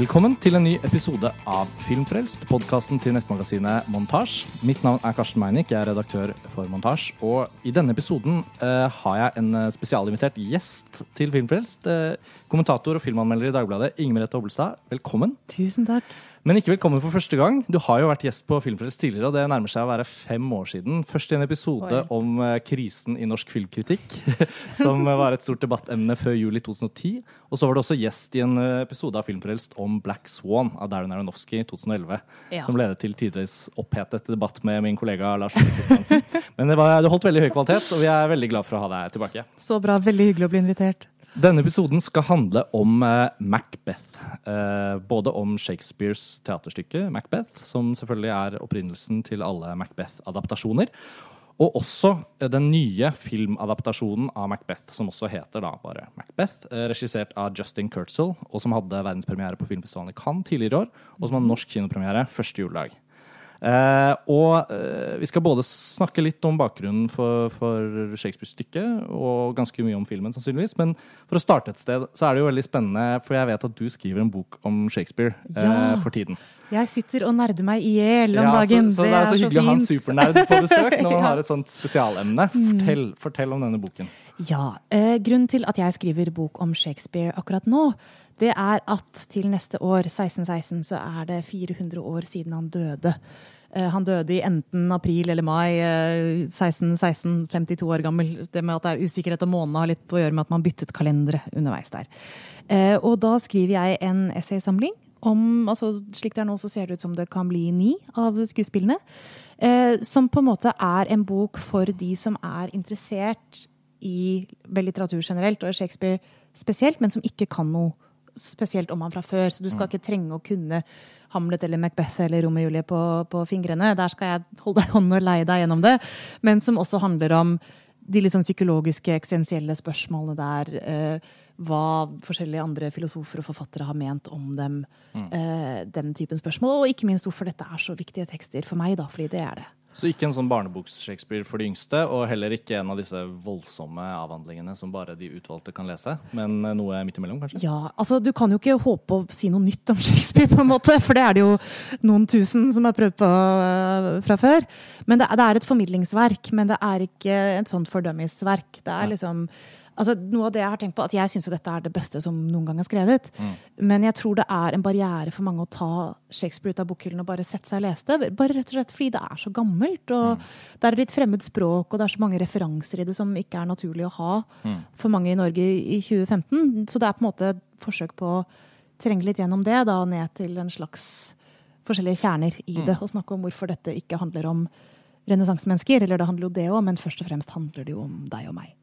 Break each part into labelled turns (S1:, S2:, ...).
S1: Velkommen til en ny episode av Filmfrelst, podkasten til nettmagasinet Montasj. Mitt navn er Karsten Meinick, jeg er redaktør for Montasj. Og i denne episoden eh, har jeg en eh, spesialinvitert gjest til Filmfrelst. Eh, kommentator og filmanmelder i Dagbladet, Inger Merete Hobbelstad. Velkommen.
S2: Tusen takk.
S1: Men ikke velkommen for første gang. Du har jo vært gjest på Filmfrelst tidligere, og det nærmer seg å være fem år siden. Først i en episode
S2: Oi.
S1: om eh, krisen i norsk filmkritikk, som var et stort debattemne før juli 2010. Og så var du også gjest i en eh, episode av Filmfrelst om Black Swan av Darren Aronofsky i 2011.
S2: Ja.
S1: Som ledet til tidvis opphetet debatt med min kollega Lars Ole Kristiansen. Men det, var, det holdt veldig høy kvalitet, og vi er veldig glad for å ha deg tilbake.
S2: Så bra. Veldig hyggelig å bli invitert.
S1: Denne episoden skal handle om eh, Macbeth. Eh, både om Shakespeares teaterstykke Macbeth, som selvfølgelig er opprinnelsen til alle Macbeth-adaptasjoner. Og også eh, den nye filmadaptasjonen av Macbeth, som også heter da bare Macbeth. Eh, regissert av Justin Kurtzel, og som hadde verdenspremiere på filmfestivalen i Cannes tidligere i år. Og som hadde norsk kinopremiere første juledag. Eh, og eh, vi skal både snakke litt om bakgrunnen for, for Shakespeare-stykket, og ganske mye om filmen, sannsynligvis. Men for å starte et sted, så er det jo veldig spennende, for jeg vet at du skriver en bok om Shakespeare eh,
S2: Ja.
S1: for tiden.
S2: Jeg sitter og nerder meg i hjel om
S1: Ja,
S2: dagen.
S1: Så, så det er så hyggelig å ha en supernerd på besøk når man
S2: Ja. Mm.
S1: har et sånt spesialemne. Fortell, fortell om denne boken.
S2: Ja, eh, Grunnen til at jeg skriver bok om Shakespeare akkurat nå, det er at til neste år, 1616, så er det 400 år siden han døde. Eh, Han døde i enten april eller mai. eh, 1616, 52 år gammel. Det med at det er usikkerhet om månedene har litt å gjøre med at man byttet kalendere underveis der. Eh, Og da skriver jeg en essaysamling om altså Slik det er nå, så ser det ut som det kan bli ni av skuespillene. Eh, som på en måte er en bok for de som er interessert i litteratur generelt, og Shakespeare spesielt, men som ikke kan noe spesielt om han fra før. Så du skal ikke trenge å kunne Hamlet eller Macbeth eller Romeo Julie på, på fingrene. Der skal jeg holde deg i hånden og leie deg gjennom det. Men som også handler om de litt sånn psykologiske, eksistensielle spørsmålene der. Eh, hva forskjellige andre filosofer og forfattere har ment om dem. Eh, den typen spørsmål. Og ikke minst hvorfor dette er så viktige tekster for meg, da, fordi det er det.
S1: Så ikke en sånn barneboks-Shakespeare for de yngste, og heller ikke en av disse voldsomme avhandlingene som bare de utvalgte kan lese, men eh, noe midt imellom, kanskje?
S2: Ja, altså Du kan jo ikke håpe å si noe nytt om Shakespeare, på en måte, for det er det jo noen tusen som har prøvd på øh, fra før. Men det, det er et formidlingsverk, men det er ikke et sånt fordømmingsverk. Det er liksom Altså, noe av det jeg har tenkt på, at jeg syns jo dette er det beste som noen gang er skrevet. Men jeg tror det er en barriere for mange å ta Shakespeare ut av bokhyllen og bare sette seg og lese det. Bare rett og slett fordi det er så gammelt. Og det er et litt fremmed språk, og det er så mange referanser i det som ikke er naturlig å ha for mange i Norge i 2015. Så det er på en måte et forsøk på å trenge litt gjennom det, da ned til en slags forskjellige kjerner i det. Og snakke om hvorfor dette ikke handler om renessansemennesker. Eller det handler jo det òg, men først og fremst handler det jo om deg og meg.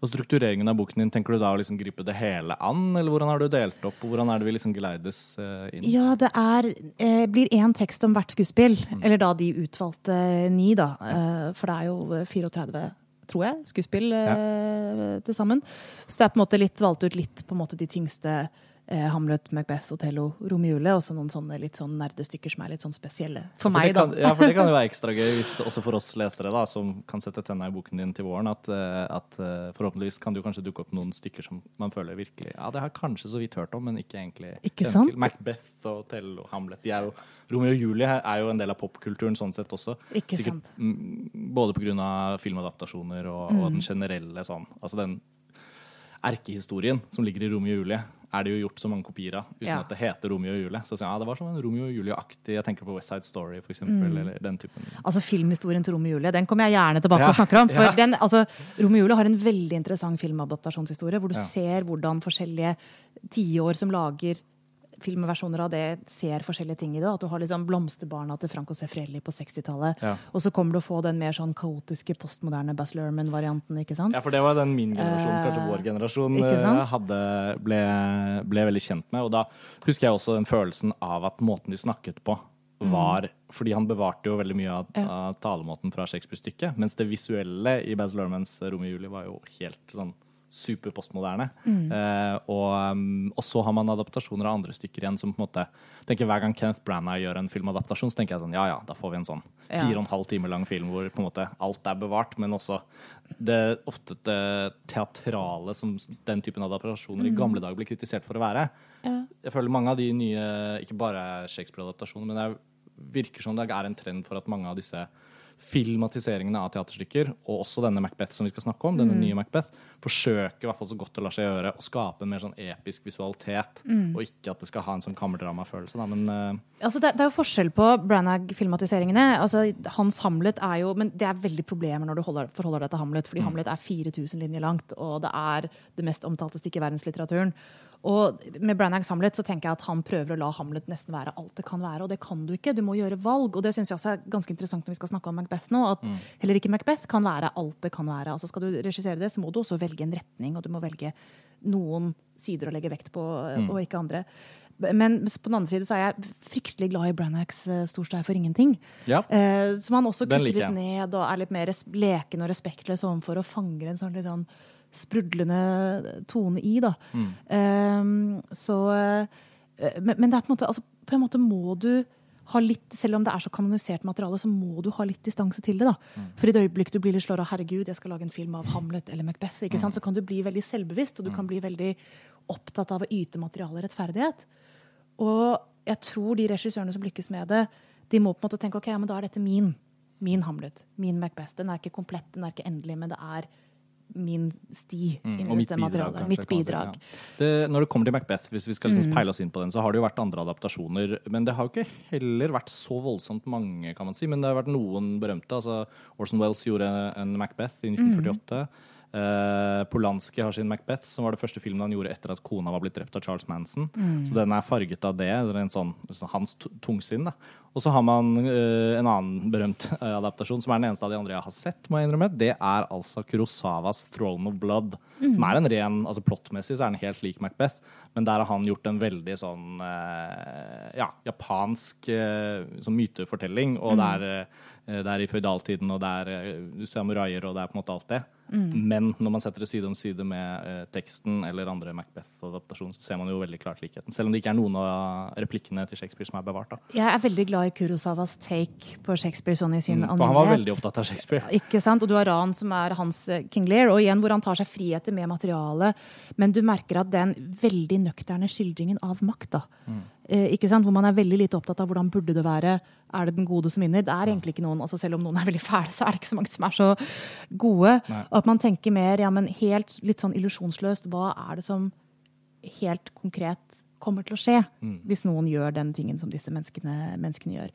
S1: Og struktureringen av boken din, tenker du da å liksom gripe det hele an, eller hvordan har du delt opp, og hvordan er det vi liksom geleides eh, inn?
S2: Ja, det er, eh, blir én tekst om hvert skuespill. Eller da de utvalgte ni, da. Eh, for det er jo eh, 34, tror jeg, skuespill eh, til sammen. Så det er på en måte litt valgt ut litt på en måte de tyngste. Eh, Hamlet, Macbeth, Otello, Romeo og Julie. Og så noen sånne litt sånn nerdestykker som er litt sånn spesielle. For,
S1: For
S2: meg, da.
S1: ja, for det kan jo være ekstra gøy, hvis, også for oss lesere, da, som kan sette tenna i boken din til våren, at, eh, at eh, forhåpentligvis kan det jo kanskje dukke opp noen stykker som man føler virkelig Ja, det har jeg kanskje så vidt hørt om, men ikke egentlig
S2: Ikke sant?
S1: til. Macbeth og Otello, Hamlet de er jo, Romeo og Julie er jo en del av popkulturen sånn sett også.
S2: Ikke sant.
S1: mm, både pga. filmadaptasjoner og, og den generelle sånn Altså den erkehistorien som ligger i Romeo og Julie, er det jo gjort så mange kopier av uten
S2: Ja.
S1: at det heter Romeo og Julie. Så sier ja, det var sånn en Romeo og Julie-aktig Jeg tenker på West Side Story, for eksempel, eller den typen.
S2: Altså Filmhistorien til Romeo og Julie den kommer jeg gjerne tilbake
S1: Ja,
S2: og snakker om. For
S1: ja.
S2: den, altså, Romeo og Julie har en veldig interessant filmadaptasjonshistorie, hvor du ser hvordan forskjellige tiår som lager filmversjoner av det, ser forskjellige ting i det. At du har liksom blomsterbarna til Franco Sefrelli på 60-tallet.
S1: Ja.
S2: Og så kommer du å få den mer sånn kaotiske, postmoderne Baz Luhrmann-varianten. ikke sant?
S1: Ja, for det var den min generasjon, kanskje vår generasjon, eh, hadde, ble, ble veldig kjent med. Og da husker jeg også den følelsen av at måten de snakket på, var Fordi han bevarte jo veldig mye av,
S2: Mm. Ja.
S1: av talemåten fra Shakespeare-stykket. Mens det visuelle i Baz Luhrmanns Romeo i Julie var jo helt sånn superpostmoderne. Eh, og, um, og så har man adaptasjoner av andre stykker igjen som på en måte tenker Hver gang Kenneth Branagh gjør en filmadaptasjon, så tenker jeg sånn ja ja, da får vi en sånn fire og en halv time lang film hvor på en måte alt er bevart, men også det ofte det teatrale som den typen adaptasjoner i gamle dager blir kritisert for å være.
S2: Ja.
S1: Jeg føler mange av de nye, ikke bare Shakespeare-adaptasjoner, men det er- virker som det er en trend for at mange av disse filmatiseringene av teaterstykker, og også denne Macbeth som vi skal snakke om, denne nye Macbeth, forsøker i hvert fall så godt det lar seg gjøre å skape en mer sånn episk visualitet, og ikke at det skal ha en sånn kammerdramafølelse. Da. Men eh,
S2: Altså, det, det er jo forskjell på Branagh-filmatiseringene. Altså, hans Hamlet er jo Men det er veldig problemer når du holder, forholder deg til Hamlet, fordi Hamlet er 4000 linjer langt, og det er det mest omtalte stykket i verdenslitteraturen. Og med Branaghs Hamlet så tenker jeg at han prøver å la Hamlet nesten være alt det kan være, og det kan du ikke. Du må gjøre valg, og det syns jeg også er ganske interessant når vi skal snakke om Macbeth nå, at heller ikke Macbeth kan være alt det kan være. Altså skal du regissere det, så må du også velge en retning, og du må velge noen sider å legge vekt på, og ikke andre. Men på den andre side så er jeg fryktelig glad i Branaghs uh, Storstad for ingenting.
S1: ja.
S2: Eh, som han også kutter litt ned og er litt mer leken og respektløs overfor og fanger en sånn litt sånn sprudlende tone i, da.
S1: Mm.
S2: Um, så eh, men, men det er på en måte altså, På en måte må du ha litt, Selv om det er så kanonisert materiale, så må du ha litt distanse til det. da.
S1: Mm.
S2: For i det øyeblikk du blir litt slått av 'herregud, jeg skal lage en film av Hamlet eller Macbeth', ikke
S1: Mm.
S2: sant? så kan du bli veldig selvbevisst, og du kan bli veldig opptatt av å yte materialet rettferdighet. Og jeg tror de regissørene som lykkes med det, de må på en måte tenke ok, ja, men da er dette min. Min Hamlet. Min Macbeth. Den er ikke komplett, den er ikke endelig, men det er min sti
S1: Mm, mitt
S2: dette
S1: bidrag,
S2: materialet.
S1: kanskje,
S2: mitt
S1: kan si, ja. Det, når det kommer til Macbeth, hvis vi skal liksom
S2: Mm.
S1: peile oss inn på den, så har det jo vært andre adaptasjoner. Men det har jo ikke heller vært så voldsomt mange, kan man si. Men det har vært noen berømte. altså Orson Wells gjorde en Macbeth i
S2: Mm.
S1: 1948. Eh, Polanski har sin Macbeth, som var det første filmen han gjorde etter at kona var blitt drept av Charles Manson.
S2: Mm.
S1: Så den er farget av det. det er en sånn, sånn hans tungsinn. da. Og så har man uh, en annen berømt uh, adaptasjon, som er den eneste av de andre jeg har sett. må jeg innrømme. Det er altså Kurosawas 'Throne of Blood'. Som er en ren, altså Plottmessig så er den helt lik Macbeth, men der har han gjort en veldig sånn ja, japansk sånn mytefortelling. Og det, er, det er i føydaltiden, og det er samuraier, og det er på en måte alt det. Men når man setter det side om side med eh, teksten eller andre Macbeth-adaptasjoner, så ser man jo veldig klart likheten. Selv om det ikke er noen av replikkene til Shakespeare som er bevart. da.
S2: Jeg er veldig glad i Kurosawas take på Shakespeare sånn i sin
S1: Mm, For han var veldig opptatt av Shakespeare.
S2: Ikke sant? Og du har Ran, som er hans eh, King Lear, og igjen hvor han tar seg friheter med materialet. Men du merker at den veldig nøkterne skildringen av makt, da. Sant? Hvor man er veldig lite opptatt av hvordan burde det være. Er det den gode som vinner? Det er egentlig ikke noen, altså Selv om noen er veldig fæle, så er det ikke så mange som er så gode.
S1: Nei.
S2: Og at man tenker mer ja, men helt litt sånn illusjonsløst. Hva er det som helt konkret kommer til å skje hvis noen gjør den tingen som disse menneskene, menneskene gjør.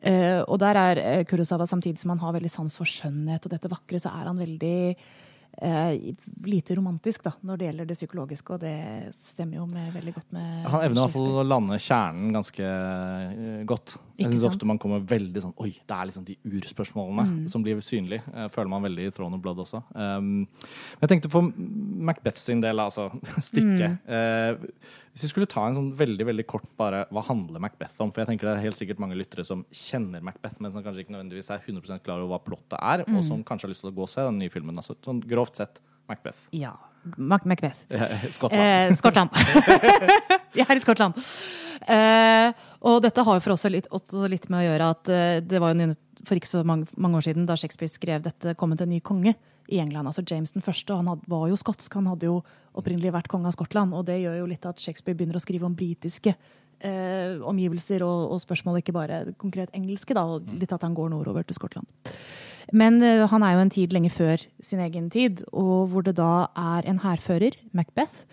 S2: Eh, og der er eh, Kurosawa, samtidig som han har veldig sans for skjønnhet og dette vakre, så er han veldig eh, lite romantisk da, når det gjelder det psykologiske, og det stemmer jo med, veldig godt med
S1: Han evner i hvert fall å lande kjernen ganske uh, godt. Jeg
S2: sant?
S1: ofte man kommer veldig sånn Oi, det er liksom de urspørsmålene
S2: Mm.
S1: som blir synlige. Uh, føler man veldig i Throne of Blood også. Um, men jeg tenkte på Macbeth sin del, altså stykket
S2: Mm.
S1: eh, Hvis vi skulle ta en sånn veldig veldig kort bare Hva handler Macbeth om? For jeg tenker det er helt sikkert mange lyttere som kjenner Macbeth, men som kanskje ikke nødvendigvis er 100 klar over hva plottet er,
S2: Mm.
S1: og som kanskje har lyst til å gå og se den nye filmen. Altså, sånn grovt sett Macbeth.
S2: Ja. Mac Macbeth.
S1: Skottland.
S2: Eh, Skottland. Jeg er i Skottland. Eh, og dette har jo for oss litt, også litt med å gjøre at eh, det var jo for ikke så mange, mange år siden da Shakespeare skrev dette, kommet en ny konge i England. Altså James den første. Han had, var jo skotsk, han hadde jo opprinnelig vært konge av Skottland. Og det gjør jo litt at Shakespeare begynner å skrive om britiske eh, omgivelser og, og spørsmål, ikke bare konkret engelske. da, og Litt at han går nordover til Skottland. Men eh, han er jo en tid lenge før sin egen tid, og hvor det da er en hærfører, Macbeth,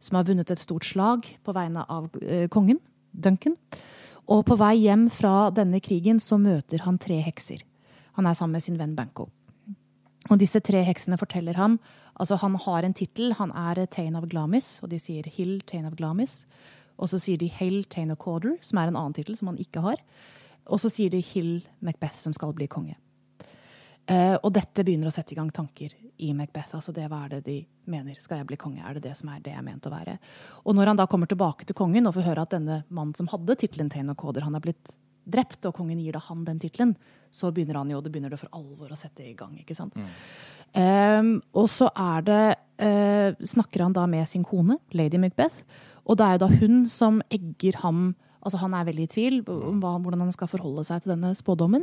S2: som har vunnet et stort slag på vegne av eh, kongen, Duncan. Og på vei hjem fra denne krigen så møter han tre hekser. Han er sammen med sin venn Banco. Og disse tre heksene forteller ham Altså, han har en tittel. Han er Tain of Glamis, og de sier Hill Tain of Glamis. Og så sier de Hail Tain of Corder, som er en annen tittel som han ikke har. Og så sier de Hill Macbeth, som skal bli konge. Uh, og dette begynner å sette i gang tanker i Macbeth. altså det Hva er det de mener? Skal jeg bli konge? Er det det som er det jeg er ment å være? Og når han da kommer tilbake til kongen og får høre at denne mannen som hadde tittelen Tain of Corder, han er blitt drept, og kongen gir da han den tittelen, så begynner han jo, det begynner det for alvor å sette i gang. ikke sant? Um, og så er det uh, Snakker han da med sin kone, lady Macbeth, og det er jo da hun som egger ham Altså Han er veldig i tvil om hva, hvordan han skal forholde seg til denne spådommen.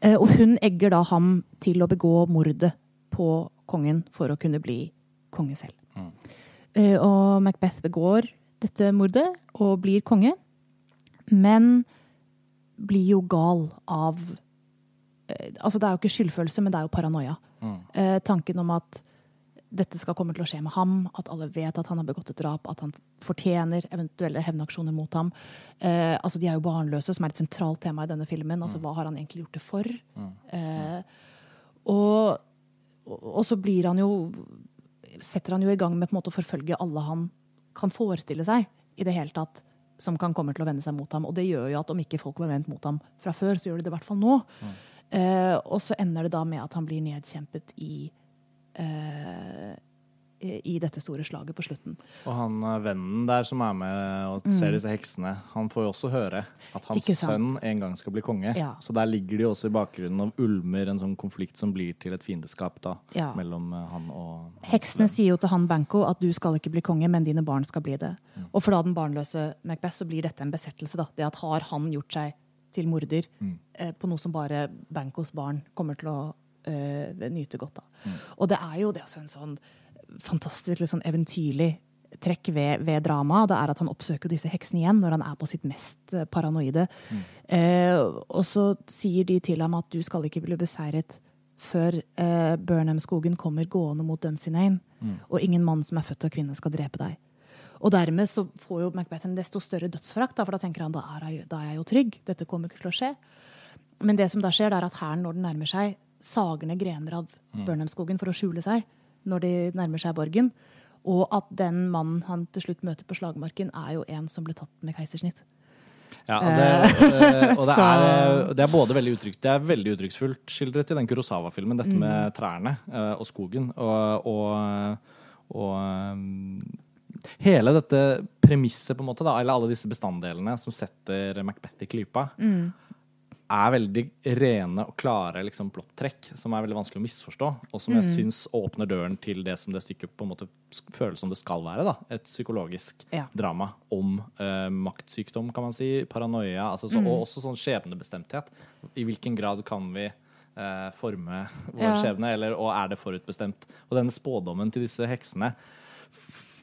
S2: Uh, og hun egger da ham til å begå mordet på kongen for å kunne bli konge selv. Mm. Uh, og Macbeth begår dette mordet og blir konge, men blir jo gal av Altså Det er jo ikke skyldfølelse, men det er jo paranoia. Mm. Eh, tanken om at dette skal komme til å skje med ham, at alle vet at han har begått et drap, at han fortjener eventuelle hevnaksjoner mot ham. Eh, altså De er jo barnløse, som er et sentralt tema i denne filmen. altså mm. Hva har han egentlig gjort det for? Mm. Eh, og, og, så blir han jo setter han jo i gang med på en måte å forfølge alle han kan forestille seg i det hele tatt som kan komme til å vende seg mot ham. Og det gjør jo at om ikke folk var vendt mot ham fra før, så gjør de det i hvert fall nå. Mm. Eh, og så ender det da med at han blir nedkjempet i uh, i dette store slaget på slutten.
S1: Og han eh, vennen der som er med og ser mm. disse heksene, han får jo også høre at hans sønn en gang skal bli konge. Ja. Så der ligger de også i bakgrunnen og ulmer en sånn konflikt som blir til et fiendeskap da, ja. mellom han og
S2: Heksene sier jo til han Banco at du skal ikke bli konge, men dine barn skal bli det. Mm. Og for da den barnløse Macbeth så blir dette en besettelse. da. Det at har han gjort seg til morder mm. eh, på noe som bare Bancos barn kommer til å eh, nyte godt av. Mm. Og det er jo det også en sånn fantastisk litt sånn eventyrlig trekk ved, ved dramaet. Det er at han oppsøker disse heksene igjen når han er på sitt mest eh, paranoide. Mm. Eh, og så sier de til ham at du skal ikke bli beseiret før eh, Burnham-skogen kommer gående mot Dunsinane, mm. og ingen mann som er født av kvinne, skal drepe deg. Og dermed så får jo Macbeth en desto større dødsforakt, for da tenker han da er, jeg, da er jeg jo trygg. Dette kommer ikke til å skje. Men det som da skjer, det er at hæren, når den nærmer seg, sager ned grener av mm. Burnham-skogen for å skjule seg når de nærmer seg borgen. Og at den mannen han til slutt møter på slagmarken, er jo en som ble tatt med keisersnitt.
S1: Ja, og det, eh, og det, er, eh, det, er, både veldig utrygt, det er veldig uttrykksfullt skildret i den Kurosawa-filmen, dette med mm. trærne eh, og skogen. Og, og, og hele dette premisset, på en måte, da, eller alle disse bestanddelene som setter Macbeth i klypa, mm. Er veldig rene og klare liksom, plottrekk som er veldig vanskelig å misforstå, og som mm. jeg syns åpner døren til det som det stykket på en måte føles som det skal være. Da. Et psykologisk ja. drama om uh, maktsykdom, kan man si, paranoia, altså, så, mm. og også sånn skjebnebestemthet. I hvilken grad kan vi uh, forme vår ja. skjebne, eller, og er det forutbestemt? Og denne spådommen til disse heksene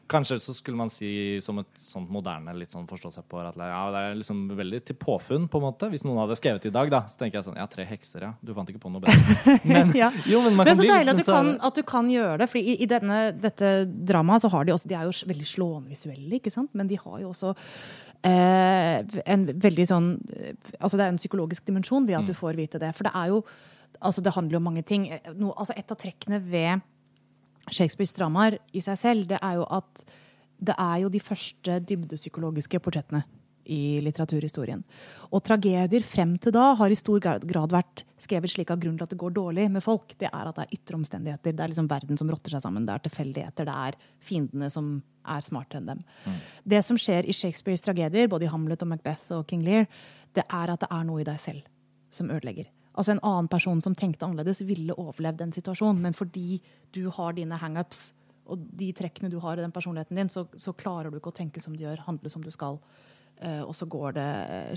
S1: Kanskje så skulle man si som et sånt moderne litt sånn forstå seg på at ja, det er liksom veldig til påfunn, på en måte. Hvis noen hadde skrevet i dag, da, så tenker jeg sånn Ja, tre hekser, ja. Du fant ikke på noe bedre.
S2: Men, ja. jo, men men så deilig at du kan, at du kan gjøre det. For i, i denne, dette dramaet så har de også De er jo veldig slående visuelle, ikke sant? Men de har jo også eh, en veldig sånn Altså det er en psykologisk dimensjon ved at mm. du får vite det. For det er jo Altså det handler jo om mange ting. No, altså et av trekkene ved Shakespeares dramaer i seg selv, det er jo at det er jo de første dybdepsykologiske portrettene i litteraturhistorien. Og tragedier frem til da har i stor grad vært skrevet slik at grunnen til at det går dårlig med folk, det er at det er ytre omstendigheter. Det er liksom verden som rotter seg sammen. Det er tilfeldigheter. Det er fiendene som er smartere enn dem. Mm. Det som skjer i Shakespeares tragedier, både i Hamlet og Macbeth og King Lear, det er at det er noe i deg selv som ødelegger. Altså En annen person som tenkte annerledes, ville overlevd den situasjonen. Men fordi du har dine hangups og de trekkene du har i den personligheten din, så, så, klarer du ikke å tenke som du gjør, handle som du skal. Uh, og så går det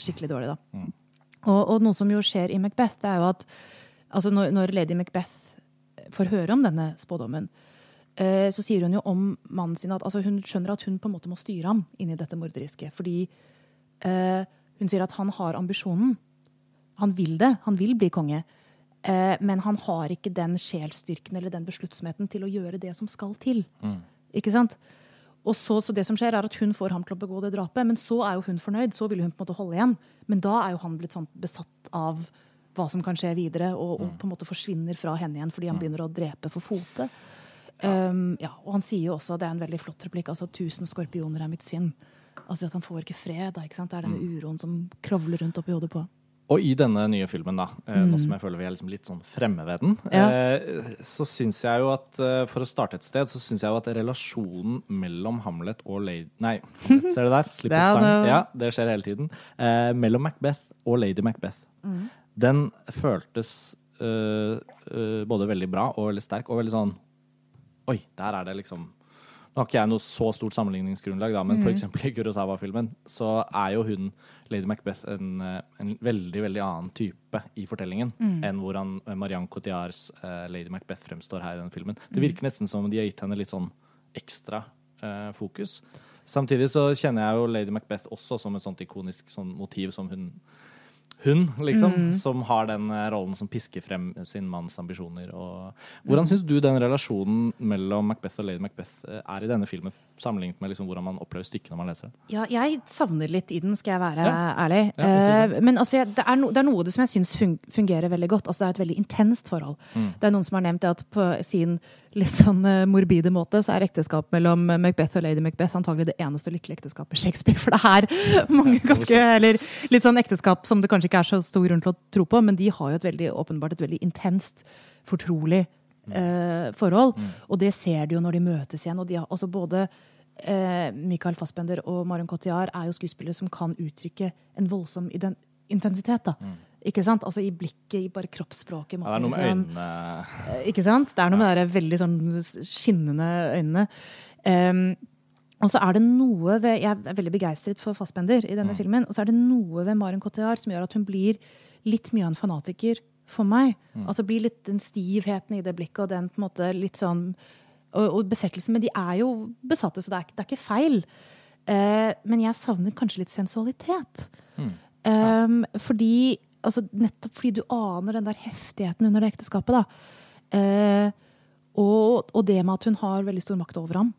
S2: skikkelig dårlig, da. Mm. Og, og, noe som jo skjer i Macbeth, det er jo at altså når, når lady Macbeth får høre om denne spådommen, uh, så sier hun jo om mannen sin at altså hun skjønner at hun på en måte må styre ham inn i dette morderiske. Fordi uh, hun sier at han har ambisjonen han vil det. Han vil bli konge. Eh, men han har ikke den sjelsstyrken eller den besluttsomheten til å gjøre det som skal til. Mm. Ikke sant? Og så, så, det som skjer er at Hun får ham til å begå det drapet, men så er jo hun fornøyd. Så vil hun på en måte holde igjen. Men da er jo han blitt sånn besatt av hva som kan skje videre, og, og, mm. på en måte forsvinner fra henne igjen fordi han mm. begynner å drepe for fote. Um, ja, og han sier jo også, det er en veldig flott replikk, altså 'tusen skorpioner er mitt sinn'. Altså at han får ikke fred. Da, ikke sant? Det er denne uroen som kravler rundt oppi hodet på
S1: og i denne nye filmen, da, mm. nå som jeg føler vi er liksom litt sånn fremme ved den, ja. eh, så syns jeg jo at eh, For å starte et sted, så syns jeg jo at relasjonen mellom Hamlet og Lady Nei, Hamlet, ser du der? Slipp opp stangen. Ja, det skjer hele tiden. Eh, mellom Macbeth og Lady Macbeth, den føltes øh, øh, både veldig bra og veldig sterk, og veldig sånn Oi, der er det liksom Nå har ikke jeg noe så stort sammenligningsgrunnlag, da, men for eksempel i Kurosawa-filmen så er jo hun, Lady Macbeth, en, eh, en veldig veldig annen type i fortellingen enn hvordan Marianne Cotillards uh, Lady Macbeth fremstår her i den filmen. Det virker nesten som de har gitt henne litt sånn ekstra uh, fokus. Samtidig så kjenner jeg jo Lady Macbeth også som et sånt ikonisk sånn motiv som hun hun, liksom, som har den eh, rollen som pisker frem sin manns ambisjoner. Og hvordan syns du den relasjonen mellom Macbeth og Lady Macbeth eh, er i denne filmen, sammenlignet med liksom hvordan man opplever stykket når man leser det?
S2: Ja, jeg savner litt i den, skal jeg være
S1: Ja.
S2: ærlig.
S1: Ja,
S2: Eh, men altså, det, er no, det er noe det som jeg syns fungerer veldig godt. Altså, det er et veldig intenst forhold.
S1: Mm.
S2: Det er noen som har nevnt det at på sin litt sånn eh, morbide måte så er ekteskap mellom eh, Macbeth og lady Macbeth antagelig det eneste lykkelige ekteskapet i Shakespeare. For det er mange ganske Eller litt sånn ekteskap som det kanskje ikke er så stor grunn til å tro på, men de har jo et veldig åpenbart et veldig intenst, fortrolig eh, forhold. Og det ser de jo når de møtes igjen. Og de har altså både eh, Michael Fassbender og Marion Cotillard er jo skuespillere som kan uttrykke en voldsom identitet. da. Ikke sant? Altså I blikket, i bare kroppsspråket.
S1: Ja, det er noe med
S2: liksom-
S1: øynene
S2: Eh, Ikke sant? Det er noe med de veldig sånn skinnende øynene. Um, og så er det noe ved Jeg er veldig begeistret for Fassbender i denne filmen. Og så er det noe ved Maren Cotillard som gjør at hun blir litt mye av en fanatiker for meg. Altså blir litt den stivheten i det blikket og den på en måte litt sånn Og, og besettelsen. Men de er jo besatte, så det er, det er ikke feil. Eh, men jeg savner kanskje litt sensualitet. Um, fordi, altså, nettopp fordi du aner den der heftigheten under det ekteskapet. Da. Eh, og, og det med at hun har veldig stor makt over ham.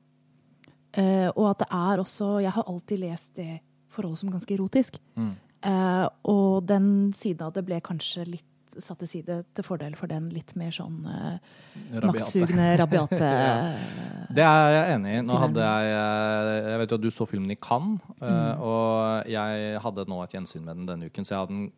S2: Eh, og at det er også Jeg har alltid lest det forholdet som ganske erotisk. Eh, og den siden av det ble kanskje litt satt til side til fordel for den litt mer sånn eh,
S1: Rabiate.
S2: maktsugne, rabiate
S1: Det er jeg enig i. Nå hadde jeg eh, Jeg vet jo at du så filmen i Cannes, eh,
S2: Mm.
S1: og jeg hadde nå et gjensyn med den denne uken, så jeg hadde den mm,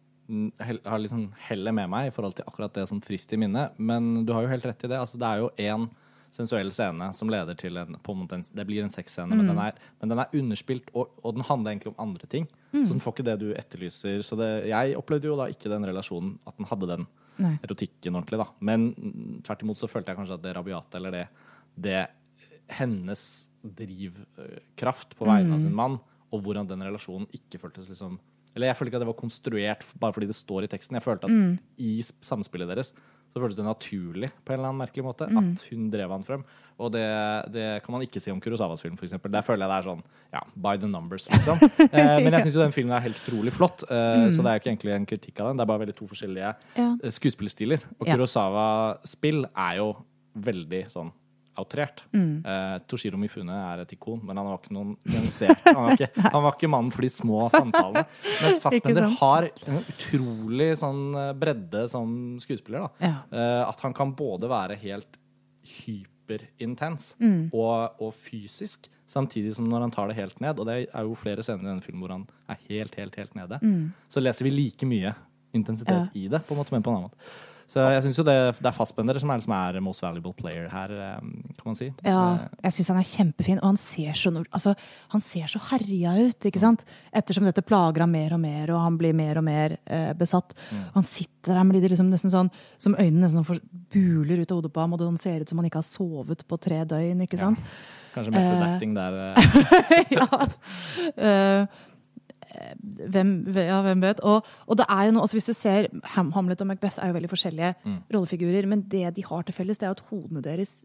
S1: har litt sånn hellet med meg i forhold til akkurat det som frist i minnet. Men du har jo helt rett i det. Altså, det er jo én sensuell scene som leder til en, på en Det blir en sexscene, men, den er, men den er underspilt, og, og den handler egentlig om andre ting. Så den får ikke det du etterlyser. Så det, jeg opplevde jo da ikke den relasjonen, at den hadde den
S2: Nei.
S1: erotikken ordentlig, da. Men mm, tvert imot så følte jeg kanskje at det rabiate, eller det, det hennes drivkraft på vegne av sin mann, og hvordan den relasjonen ikke føltes liksom Eller jeg følte ikke at det var konstruert bare fordi det står i teksten. Jeg følte at i samspillet deres så føltes det naturlig på en eller annen merkelig måte at hun drev han frem. Og det, det kan man ikke si om Kurosawas film, f.eks. Der føler jeg det er sånn ja, by the numbers, liksom. eh, men jeg syns jo den filmen er helt utrolig flott, eh, så det er jo ikke egentlig en kritikk av den. Det er bare veldig to forskjellige
S2: Ja.
S1: eh, skuespillerstiler. Og. Kurosawa-spill er jo veldig sånn outrert.
S2: Mm.
S1: Eh, Toshiro Mifune er et ikon, men han var ikke noen nyansert. Han var ikke, han var ikke mannen for de små samtalene. Mens Fassbender har en utrolig sånn eh, bredde som skuespiller. Da.
S2: Ja.
S1: Eh, at han kan både være helt hyperintens
S2: Mm.
S1: og, og fysisk, samtidig som når han tar det helt ned. Og det er jo flere scener i denne filmen hvor han er helt, helt, helt nede. Så leser vi like mye intensitet
S2: Mm. Ja.
S1: i det, på en måte, men på en annen måte. Så jeg syns jo det, det er Fassbender som er, som er most valuable player her, eh, kan man si.
S2: Ja,
S1: Eh,
S2: jeg syns han er kjempefin, og han ser så, altså, han ser så herja ut. ikke sant? Ettersom dette plager ham mer og mer, og han blir mer og mer eh, besatt. Han sitter der med de liksom nesten sånn, som øynene nesten for, buler ut av hodet på ham, og det ser ut som han ikke har sovet på tre døgn. ikke sant?
S1: Kanskje method
S2: Eh.
S1: acting der. eh,
S2: ja. Eh, hvem, ja, hvem vet. Og, og det er jo noe, altså hvis du ser Hamlet og Macbeth er jo veldig forskjellige rollefigurer, men det de har til felles, det er at hodene deres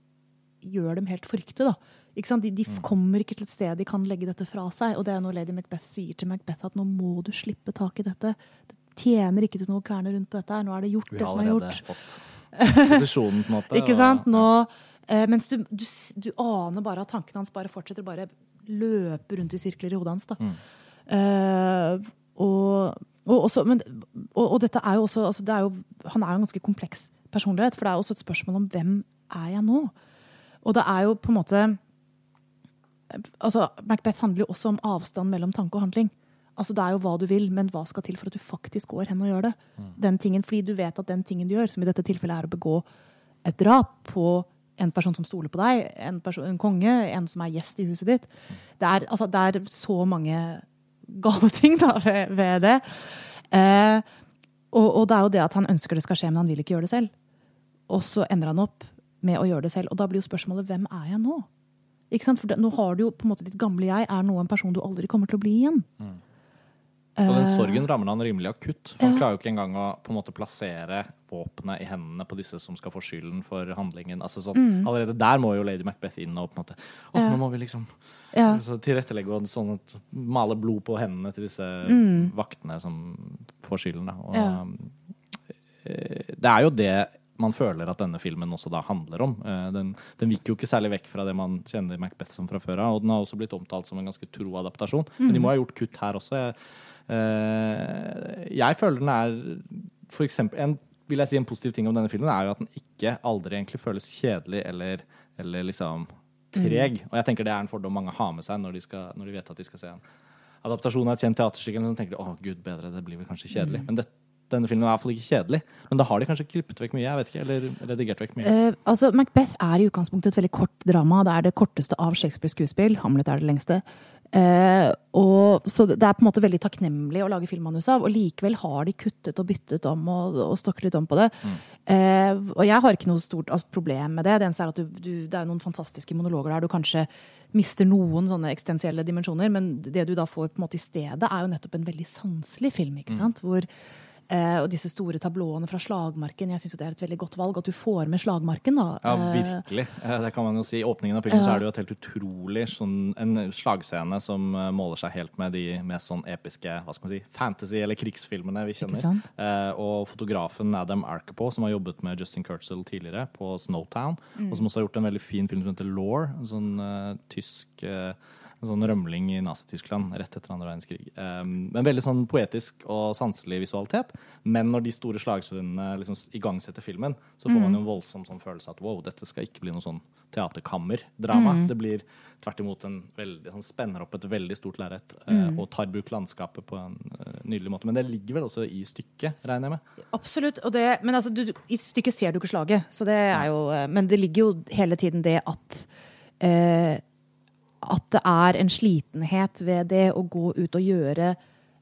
S2: gjør dem helt forrykte. da. Ikke sant? De, de kommer ikke til et sted de kan legge dette fra seg. Og det er noe lady Macbeth sier til Macbeth, at nå må du slippe tak i dette. Det tjener ikke til noe å kverne rundt på dette. her. Nå er det gjort, det som er gjort.
S1: fått posisjonen, på en måte.
S2: Ikke sant? Nå, eh, mens du, du, du aner bare at tankene hans bare fortsetter å bare løpe rundt i sirkler i hodet hans. da. Eh, og, og, også, men, og, og dette er jo også altså det er jo, Han er jo en ganske kompleks personlighet, for det er også et spørsmål om hvem er jeg nå? Og det er jo på en måte altså Macbeth handler jo også om avstand mellom tanke og handling. Altså Det er jo hva du vil, men hva skal til for at du faktisk går hen og gjør det? Den tingen, Fordi du vet at den tingen du gjør, som i dette tilfellet er å begå et drap på en person som stoler på deg, en, person, en konge, en som er gjest i huset ditt det er, altså, det er så mange gale ting da, ved, ved det. Eh, og, og det er jo det at han ønsker det skal skje, men han vil ikke gjøre det selv. Og så ender han opp med å gjøre det selv. Og da blir jo spørsmålet hvem er jeg nå? Ikke sant? For det, nå har du jo på en måte ditt gamle jeg er nå en person du aldri kommer til å bli igjen.
S1: Og den
S2: Eh,
S1: sorgen rammer han rimelig akutt. Han
S2: ja.
S1: klarer jo ikke engang å på en måte plassere våpenet i hendene på disse som skal få skylden for handlingen. Altså sånn, Allerede der må jo Lady Macbeth inn og på en måte Å,
S2: Mm. Ja.
S1: nå må vi liksom
S2: Ja.
S1: så tilrettelegge og sånn at male blod på hendene til disse vaktene som får skylden. Og,
S2: Mm.
S1: Eh, Det er jo det man føler at denne filmen også da handler om. Eh, Den, den viker jo ikke særlig vekk fra det man kjenner Macbeth som fra før av, og den har også blitt omtalt som en ganske tro adaptasjon. Men de må ha gjort kutt her også. Jeg, jeg føler den er for eksempel, en, vil jeg si en positiv ting om denne filmen er jo at den ikke aldri egentlig føles kjedelig eller, eller liksom treg. Og jeg tenker det er en fordom mange har med seg når de, skal, når de vet at de skal se en adaptasjon av et kjent teaterstykke. Så tenker de å gud bedre, det blir vel kanskje kjedelig. Men det, denne filmen er i hvert fall ikke kjedelig. Men da har de kanskje klippet vekk mye, jeg vet ikke, eller redigert vekk mye.
S2: Uh, altså, Macbeth er i utgangspunktet et veldig kort drama. Det er det korteste av Shakespeares skuespill. Hamlet er det lengste. Uh, og, så det er på en måte veldig takknemlig å lage filmmanus av. Og likevel har de kuttet og byttet om og, og stokket litt om på det. Eh, og jeg har ikke noe stort altså, problem med det. Det eneste er at du, du, det er noen fantastiske monologer der du kanskje mister noen sånne eksistensielle dimensjoner, men det du da får på en måte i stedet, er jo nettopp en veldig sanselig film. ikke sant? Hvor Eh, og disse store tablåene fra slagmarken. Jeg syns det er et veldig godt valg at du får med slagmarken. da.
S1: Ja,
S2: Eh,
S1: virkelig. Eh, Det kan man jo si. I åpningen av filmen så er det jo et helt utrolig sånn, en slagscene som eh, måler seg helt med de mest sånn episke hva skal man si, fantasy- eller krigsfilmene vi kjenner. Eh, og fotografen Adam Arkepo, som har jobbet med Justin Kurtzel tidligere på Snowtown,
S2: Mm.
S1: og som også har gjort en veldig fin film som heter Law, en sånn uh, tysk eh, en sånn rømling i Nazi-Tyskland rett etter andre verdenskrig. Um, en veldig sånn poetisk og sanselig visualitet. Men når de store slagsundene liksom igangsetter filmen, så får man jo en voldsom sånn følelse at wow, dette skal ikke bli noe sånn teaterkammerdrama. Det blir tvert imot en veldig sånn spenner opp et veldig stort lerret mm. og tar bruk landskapet på en uh, nydelig måte. Men det ligger vel også i stykket, regner jeg med.
S2: Absolutt. Og det, men altså, du, du- i stykket ser du ikke slaget, så det er jo eh, Men det ligger jo hele tiden det at eh, At det er en slitenhet ved det å gå ut og gjøre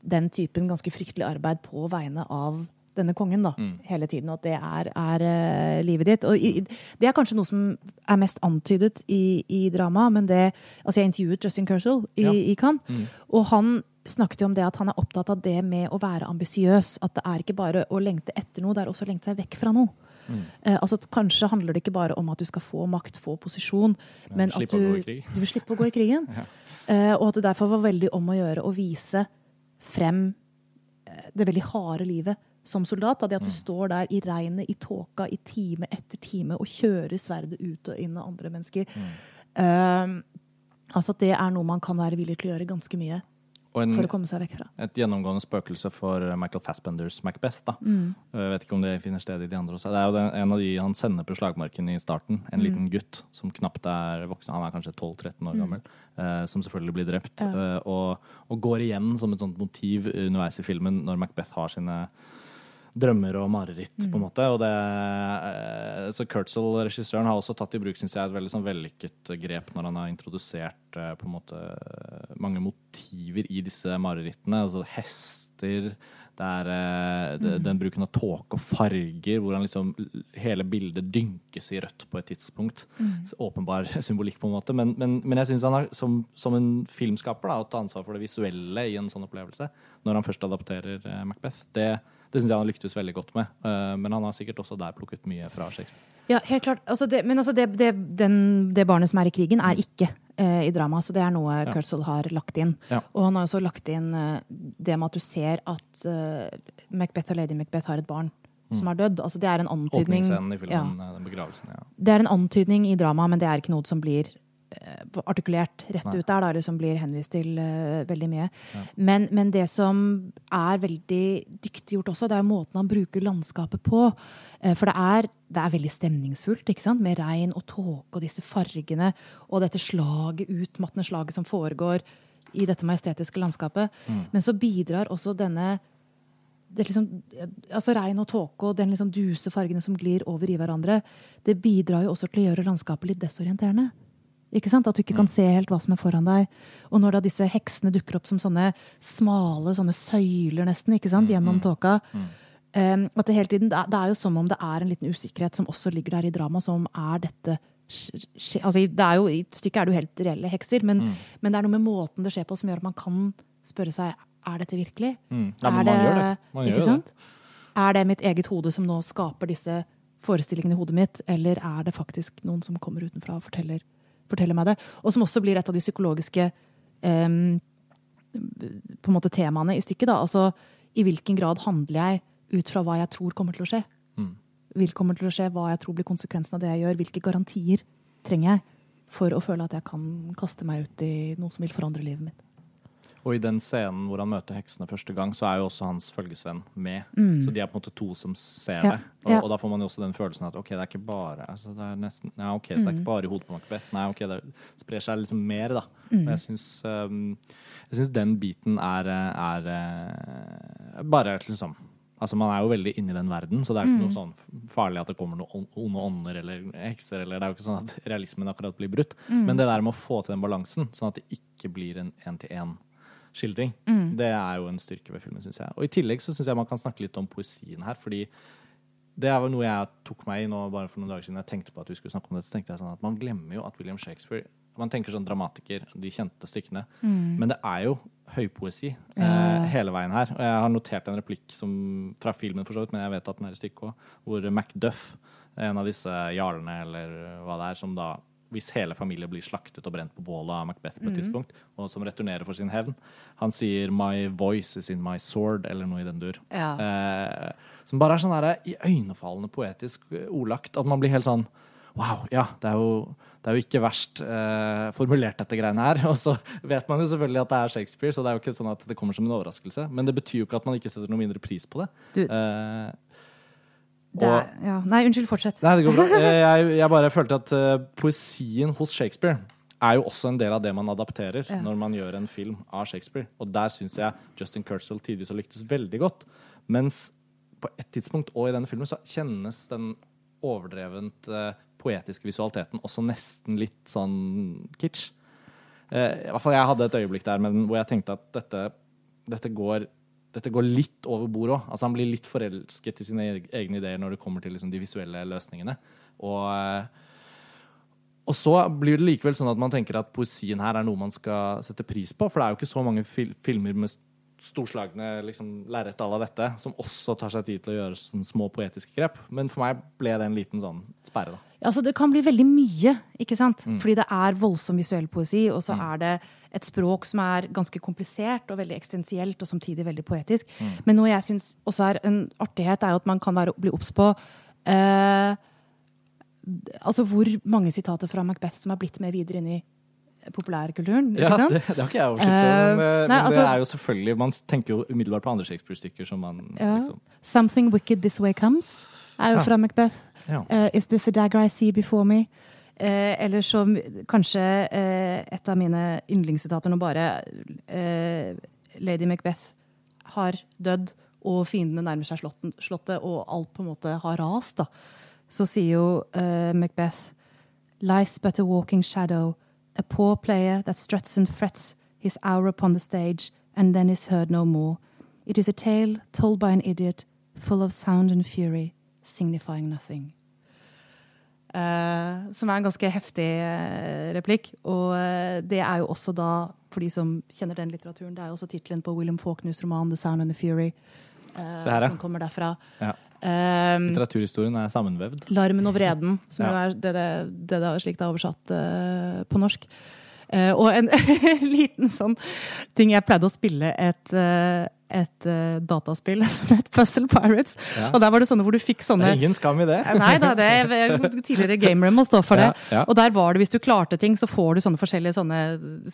S2: den typen ganske fryktelig arbeid på vegne av denne kongen da, hele tiden, og at det er, er uh, livet ditt. Og i, det er kanskje noe som er mest antydet i, i drama, men det Altså, jeg intervjuet Justin Kersel i,
S1: Ja.
S2: i Cannes, og han snakket jo om det at han er opptatt av det med å være ambisiøs. At det er ikke bare å lengte etter noe, det er også å lengte seg vekk fra noe. Eh, altså Kanskje handler det ikke bare om at du skal få makt, få posisjon, men at du, du vil slippe å gå i krigen. Eh, og at det derfor var veldig om å gjøre å vise frem eh, det veldig harde livet som soldat. Da, det at du står der i regnet, i tåka, i time etter time og kjører sverdet ut og inn av andre mennesker. Eh, altså at det er noe man kan være villig til å gjøre ganske mye
S1: en,
S2: for å komme seg vekk fra.
S1: et gjennomgående spøkelse for Michael Fassbenders Macbeth. da.
S2: Mm.
S1: Jeg vet ikke om det finner sted i de andre også. Det er jo en av de han sender på slagmarken i starten. En
S2: Mm.
S1: liten gutt som knapt er voksen. Han er kanskje 12-13 år gammel. eh, som selvfølgelig blir drept.
S2: Mm. Ja.
S1: eh, og, og går igjen som et sånt motiv underveis i filmen når Macbeth har sine drømmer og mareritt,
S2: Mm.
S1: på en måte. Og det, eh, så Kurtzel, regissøren, har også tatt i bruk synes jeg, et veldig sånn vellykket grep når han har introdusert eh, på en måte mange motiver i disse marerittene. Altså hester, det er eh, det- den bruken av tåke og farger, hvor han liksom hele bildet dynkes i rødt på et tidspunkt. Mm. Åpenbar symbolikk, på en måte. Men, men, men jeg syns han har, som, som en filmskaper, da, å ta ansvar for det visuelle i en sånn opplevelse, når han først adapterer Macbeth, det, det syns jeg han lyktes veldig godt med. Eh, men han har sikkert også der plukket mye fra Shakespeare.
S2: Ja, helt klart. Altså det, men altså det, det, den, det barnet som er i krigen, er ikke eh, i drama. Så det er noe
S1: Ja.
S2: Kurzel har lagt inn.
S1: Ja.
S2: Og han har også lagt inn eh, det med at du ser at eh, Macbeth og lady Macbeth har et barn som har dødd. Altså det er en antydning
S1: i filmen, ja. den begravelsen. ja.
S2: Det er en antydning i drama, men det er ikke noe som blir eh, artikulert rett
S1: Nei.
S2: ut der, da, eller som blir henvist til uh, veldig mye. Men, men det som er veldig dyktig gjort også, det er måten han bruker landskapet på. Uh, for det er, det er veldig stemningsfullt, ikke sant? med regn og tåke og disse fargene og dette slaget, utmattende slaget som foregår i dette majestetiske landskapet. Men så bidrar også denne det liksom, altså Regn og tåke og den liksom duse fargene som glir over i hverandre, det bidrar jo også til å gjøre landskapet litt desorienterende. Ikke sant? At du ikke kan se helt hva som er foran deg. Og når da disse heksene dukker opp som sånne smale sånne søyler nesten, ikke sant? gjennom tåka um, at det hele tiden, det er, jo som om det er en liten usikkerhet som også ligger der i dramaet, som er dette altså, det er jo, I stykket er det jo helt reelle hekser, men, men det er noe med måten det skjer på som gjør at man kan spørre seg er dette virkelig.
S1: Mm. Ja,
S2: er
S1: det. Man
S2: ikke sant? Er det mitt eget hode som nå skaper disse forestillingene i hodet mitt, eller er det faktisk noen som kommer utenfra og forteller, forteller meg det? Og som også blir et av de psykologiske em, på en måte temaene i stykket. Da. Altså, I hvilken grad handler jeg ut fra hva jeg tror kommer til å skje?
S1: Mm.
S2: Vil kommer til å skje, Hva jeg tror blir konsekvensen av det jeg gjør? Hvilke garantier trenger jeg for å føle at jeg kan kaste meg ut i noe som vil forandre livet mitt?
S1: Og i den scenen hvor han møter heksene første gang, så er jo også hans følgesvenn med. Så de er på en måte to som ser
S2: Ja,
S1: det. Og,
S2: ja.
S1: og da får man jo også den følelsen at ok, det er ikke bare altså det er nesten, ja, ok, så det er ikke bare i hodet på Macbeth. Nei, ok, det sprer seg liksom mer, da. Og jeg syns, um, jeg syns den biten er, er eh, bare liksom Altså Man er jo veldig inni den verden, så det er ikke noe sånn farlig at det kommer noen onde ånder eller hekser. eller Det er jo ikke sånn at realismen akkurat blir brutt. Men det der med å få til den balansen, sånn at det ikke blir en én-til-én-skildring, det er jo en styrke ved filmen, syns jeg. Og i tillegg så syns jeg man kan snakke litt om poesien her, fordi det er noe jeg tok meg i nå bare for noen dager siden. Jeg tenkte på at vi skulle snakke om det, så tenkte jeg sånn at man glemmer jo at William Shakespeare Man tenker sånn dramatiker, de kjente stykkene. Men det er jo høypoesi eh, hele veien her. Og jeg har notert en replikk som, fra filmen, for så vidt, men jeg vet at den er i stykket òg, hvor Macduff, en av disse jarlene eller hva det er, som da hvis hele familien blir slaktet og brent på bålet av Macbeth på et tidspunkt, og som returnerer for sin hevn, han sier 'my voice is in my sword', eller noe i den dur.
S2: Ja.
S1: Eh, som bare er sånn der, iøynefallende poetisk eh, ordlagt. At man blir helt sånn Wow, ja, det er jo, det er jo ikke verst eh, formulert, dette greiene her. Og så vet man jo selvfølgelig at det er Shakespeare, så det er jo ikke sånn at det kommer som en overraskelse. Men det betyr jo ikke at man ikke setter noe mindre pris på det.
S2: Du-
S1: Eh,
S2: er, ja. Nei, unnskyld, fortsett.
S1: Nei, det går bra. Eh, Jeg, jeg bare følte at uh, poesien hos Shakespeare er jo også en del av det man adapterer
S2: Ja.
S1: når man gjør en film av Shakespeare. Og der syns jeg Justin Kurtzell tidvis har lyktes veldig godt. Mens på et tidspunkt og i denne filmen så kjennes den overdrevent uh, poetiske visualiteten også nesten litt sånn kitsch. Uh, I hvert fall jeg hadde et øyeblikk der men, hvor jeg tenkte at dette, dette går dette går litt over bordet òg. Altså, han blir litt forelsket i sine egne ideer når det kommer til liksom, de visuelle løsningene. Og, eh, og så blir det likevel sånn at man tenker at poesien her er noe man skal sette pris på. For det er jo ikke så mange fil filmer med storslagne liksom, lerret à la dette som også tar seg tid til å gjøre sånne små poetiske grep. Men for meg ble det en liten sånn sperre, da.
S2: Altså, det kan bli veldig mye, ikke sant?
S1: Mm.
S2: Fordi det er voldsom visuell poesi, og så er det et språk som er ganske komplisert og veldig eksistensielt, og samtidig veldig poetisk.
S1: Mm.
S2: Men noe jeg syns også er en artighet, er jo at man kan være, bli obs på eh, Altså hvor mange sitater fra Macbeth som er blitt med videre inn i populærkulturen.
S1: Ja, det, det har ikke jeg oversikt over.
S2: Eh,
S1: Men, eh,
S2: nei,
S1: men det
S2: altså-
S1: er jo selvfølgelig Man tenker jo umiddelbart på andre Shakespeare-stykker som man
S2: Ja.
S1: liksom
S2: 'Something wicked this way comes' er jo fra Macbeth. Eh, Is this a dagger I see before me? Eh, eller så kanskje eh, et av mine yndlingssitater når bare eh, Lady Macbeth har dødd, og fiendene nærmer seg slotten, slottet, og alt på en måte har rast, da. Så sier jo eh, Macbeth Life's but a walking shadow, a poor player that struts and frets his hour upon the stage, and then is heard no more. It is a tale told by an idiot, full of sound and fury, signifying nothing. Eh, som er en ganske heftig eh, replikk. Og eh, det er jo også da, for de som kjenner den litteraturen, det er jo også tittelen på William Faulkners roman 'The Sound and the Fury',
S1: her,
S2: som kommer derfra.
S1: Ja. Litteraturhistorien er sammenvevd.
S2: Larmen og vreden, som
S1: Ja.
S2: jo er det det, det, det er slik det er oversatt på norsk. Og en liten sånn ting Jeg pleide å spille et, et uh, dataspill som het Puzzle Pirates.
S1: Ja.
S2: Og der var det sånne hvor du fikk
S1: Det
S2: sånne
S1: er ingen skam i det.
S2: Eh, Nei da, det er tidligere gamere må stå for det.
S1: Ja, ja.
S2: Og der var det, hvis du klarte ting, så får du sånne forskjellige sånne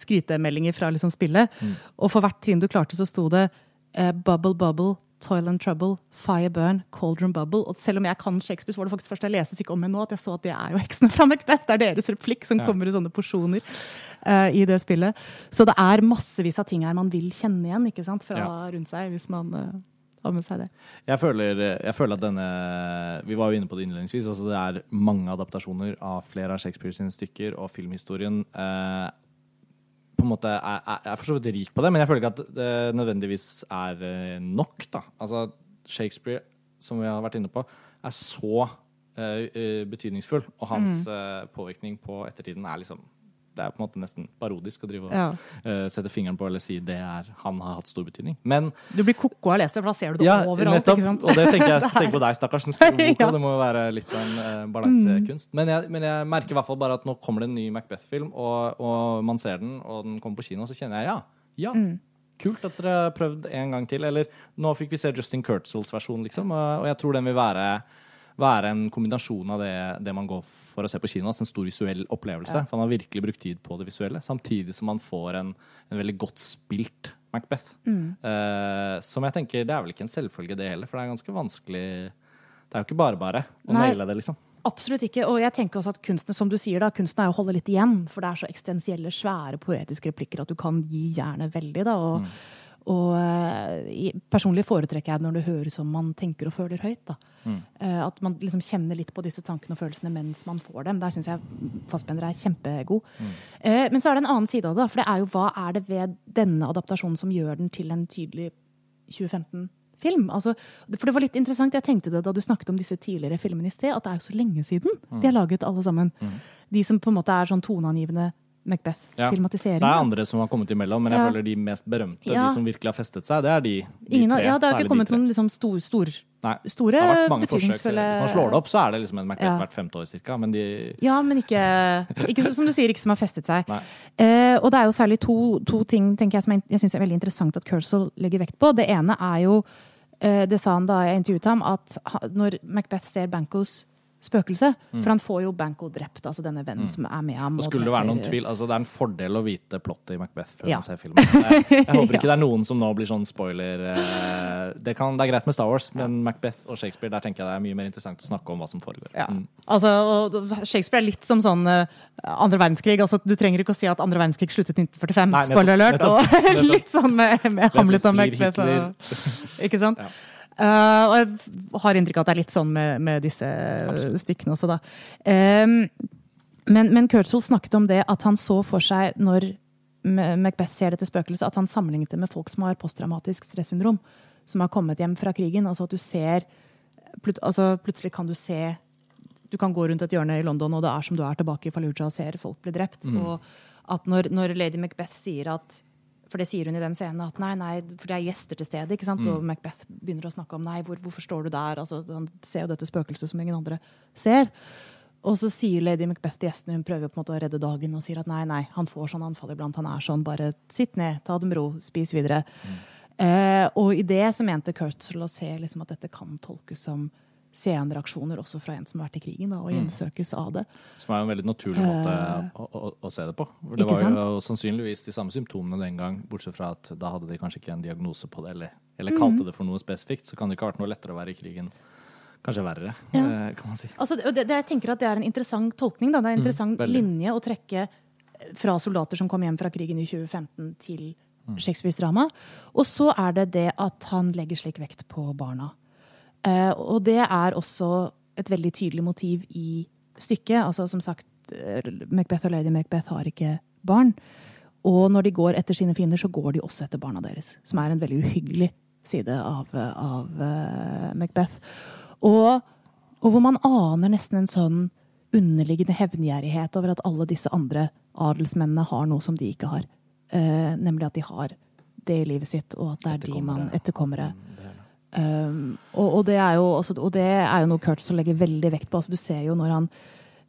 S2: skrytemeldinger fra liksom spillet.
S1: Mm.
S2: Og for hvert trinn du klarte, så sto det uh, bubble, bubble, toil and trouble, fire burn, cauldron bubble. Og selv om jeg kan Shakespeare, så var det faktisk først jeg leste stykket om henne nå, at jeg så at det er jo heksene fra Macbeth. Det er deres replikk som
S1: Ja.
S2: kommer i sånne porsjoner uh, i det spillet. Så det er massevis av ting her man vil kjenne igjen ikke sant, fra
S1: Ja.
S2: rundt seg, hvis man uh, med seg det.
S1: Jeg føler, jeg føler at denne Vi var jo inne på det innledningsvis. altså Det er mange adaptasjoner av flere av Shakespeare sine stykker, og filmhistorien eh, på en måte er, er, er for så vidt rik på det, men jeg føler ikke at det nødvendigvis er eh, nok. da. Altså Shakespeare, som vi har vært inne på, er så eh betydningsfull, og hans eh, påvirkning på ettertiden er liksom det er på en måte nesten parodisk å drive og
S2: Ja.
S1: uh, sette fingeren på eller si det er han har hatt stor betydning. Men
S2: Du blir ko-ko av å lese det, for da ser du det
S1: ja,
S2: overalt.
S1: nettopp.
S2: ikke sant?
S1: Og det tenker jeg tenker på deg, stakkars, som skriver boka.
S2: Mm.
S1: Det må jo være litt av en uh, balansekunst. Men, jeg, men jeg merker i hvert fall bare at nå kommer det en ny Macbeth-film, og, og man ser den, og den kommer på kino, og så kjenner jeg ja. Ja.
S2: Mm.
S1: Kult at dere har prøvd en gang til. Eller nå fikk vi se Justin Kurtzels versjon, liksom, og, og jeg tror den vil være være en kombinasjon av det, det man går for å se på kino. Altså en stor visuell opplevelse. For han har virkelig brukt tid på det visuelle. Samtidig som han får en, en veldig godt spilt Macbeth.
S2: Mm.
S1: Uh, som jeg tenker, Det er vel ikke en selvfølge, det heller. For det er ganske vanskelig Det er jo ikke bare bare å
S2: Nei.
S1: naile det, liksom.
S2: Absolutt ikke. Og jeg tenker også at kunsten som du sier da, kunsten er å holde litt igjen. For det er så eksistensielle, svære poetiske replikker at du kan gi jernet veldig. da, og
S1: Mm.
S2: Og eh, personlig foretrekker jeg det når det høres som man tenker og føler høyt.
S1: Mm.
S2: Eh, at man liksom kjenner litt på disse tankene og følelsene mens man får dem. Der syns jeg Fassbender er kjempegod.
S1: Mm.
S2: Eh, men så er det en annen side av det. For det er jo hva er det ved denne adaptasjonen som gjør den til en tydelig 2015-film? Altså, for det var litt interessant, Jeg tenkte det da du snakket om disse tidligere filmene i sted, at det er jo så lenge siden de er laget alle sammen. De som på en måte er sånn toneangivende
S1: Ja.
S2: Macbeth-filmatiseringer.
S1: Det er andre som har kommet imellom, men jeg
S2: Ja.
S1: føler de mest berømte,
S2: Ja.
S1: de som virkelig har festet seg, det er de, de
S2: Ingen,
S1: tre.
S2: ja, det har ikke kommet noen liksom stor, stor,
S1: Nei.
S2: store,
S1: Det har vært mange
S2: betydningsfulle
S1: Når man slår det opp, så er det liksom en Macbeth
S2: Ja.
S1: hvert femte år cirka, men de
S2: Ja, men ikke, ikke som du sier, ikke som har festet seg. Eh, og det er jo særlig to, to ting tenker jeg, som jeg, jeg syns er veldig interessant at Kersel legger vekt på. Det ene er jo, eh, det sa han da jeg intervjuet ham, at når Macbeth ser Bancos spøkelse For han får jo Banco drept, altså denne vennen som er med ham.
S1: Og
S2: og
S1: skulle det være noen tvil, altså det er en fordel å vite plottet i Macbeth før
S2: Ja.
S1: man ser filmen. Jeg, jeg håper
S2: Ja.
S1: ikke det er noen som nå blir sånn spoiler eh, det, kan, det er greit med Star Wars, men Macbeth og Shakespeare, der tenker jeg det er mye mer interessant å snakke om hva som foregår.
S2: Ja.
S1: Mm.
S2: Altså, og Shakespeare er litt som sånn eh, andre verdenskrig. altså Du trenger ikke å si at andre verdenskrig sluttet 1945.
S1: Nei, nettopp,
S2: Spoiler alert!
S1: nettopp,
S2: og
S1: nettopp.
S2: litt sånn med, med Hamlet og Macbeth. Og, ikke sant?
S1: Ja.
S2: Eh, og jeg har inntrykk av at det er litt sånn med, med disse stykkene også, da. Um, men, men Kurtzel snakket om det at han så for seg, når Macbeth ser dette spøkelset, at han sammenlignet det med folk som har posttraumatisk stressyndrom. Som har kommet hjem fra krigen. Altså at du ser plut, altså Plutselig kan du se Du kan gå rundt et hjørne i London, og det er som du er tilbake i Fallujah og ser folk bli drept. Og at når, når lady Macbeth sier at for det sier hun i den scenen at nei, nei, for det er gjester til stede. ikke sant? Og Macbeth begynner å snakke om nei, hvor, hvorfor står du der? Altså, Han ser jo dette spøkelset som ingen andre ser. Og så sier lady Macbeth til gjestene, hun prøver på en måte å redde dagen og sier at nei, nei, han får sånn anfall iblant, han er sånn, bare sitt ned, ta det med ro, spis videre. Eh, og i det så mente Kurtzel å se liksom at dette kan tolkes som scenereaksjoner også fra en som har vært i krigen, da, og hjemsøkes av det.
S1: Som er en veldig naturlig måte å, å, å se det på. Det
S2: Eh,
S1: var
S2: sant?
S1: jo sannsynligvis de samme symptomene den gang, bortsett fra at da hadde de kanskje ikke en diagnose på det, eller, eller kalte det for noe spesifikt. Så kan det ikke ha vært noe lettere å være i krigen. Kanskje verre,
S2: Ja.
S1: eh, kan man si.
S2: Altså, det, det, jeg tenker at det er en interessant tolkning. Da. Det er en interessant
S1: mm,
S2: linje å trekke fra soldater som kom hjem fra krigen i 2015, til Shakespeares drama. Og så er det det at han legger slik vekt på barna. Eh, og det er også et veldig tydelig motiv i stykket. Altså, som sagt, eh, Macbeth og lady Macbeth har ikke barn. Og når de går etter sine fiender, så går de også etter barna deres. Som er en veldig uhyggelig side av, av eh, Macbeth. Og, og hvor man aner nesten en sånn underliggende hevngjerrighet over at alle disse andre adelsmennene har noe som de ikke har. Eh, nemlig at de har det i livet sitt, og at det er de man etterkommere. Um, og, og, det jo, altså, og det er jo noe Kurtz legger veldig vekt på. Altså, du ser jo når han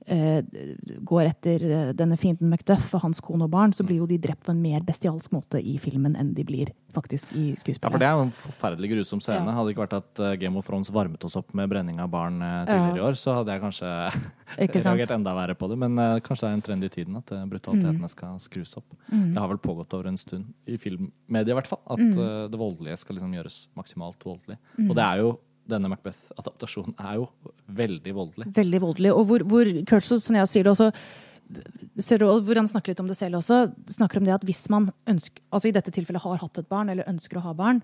S2: går etter eh, denne fienden Macduff og hans kone og barn, så blir jo de drept på en mer bestialsk måte i filmen enn de blir faktisk i skuespillet.
S1: Ja, for det er jo en forferdelig grusom scene.
S2: Ja.
S1: Hadde det ikke vært at eh, Game of Thrones varmet oss opp med brenning av barn tidligere tidligere i år, så hadde jeg kanskje reagert enda verre på det. Men eh, kanskje det er en trend i tiden at brutalitetene mm. skal skrus opp.
S2: Mm.
S1: Det har vel pågått over en stund, i filmmedia i hvert fall, at
S2: Mm.
S1: eh, det voldelige skal liksom gjøres maksimalt voldelig. Og det er jo denne Macbeth-adaptasjonen er jo veldig voldelig.
S2: Veldig voldelig. Og hvor, hvor Kurtz, som jeg sier det også hvor han snakker litt om det selv også, snakker om det at hvis man ønsker, altså i dette tilfellet har hatt et barn, eller ønsker å ha barn,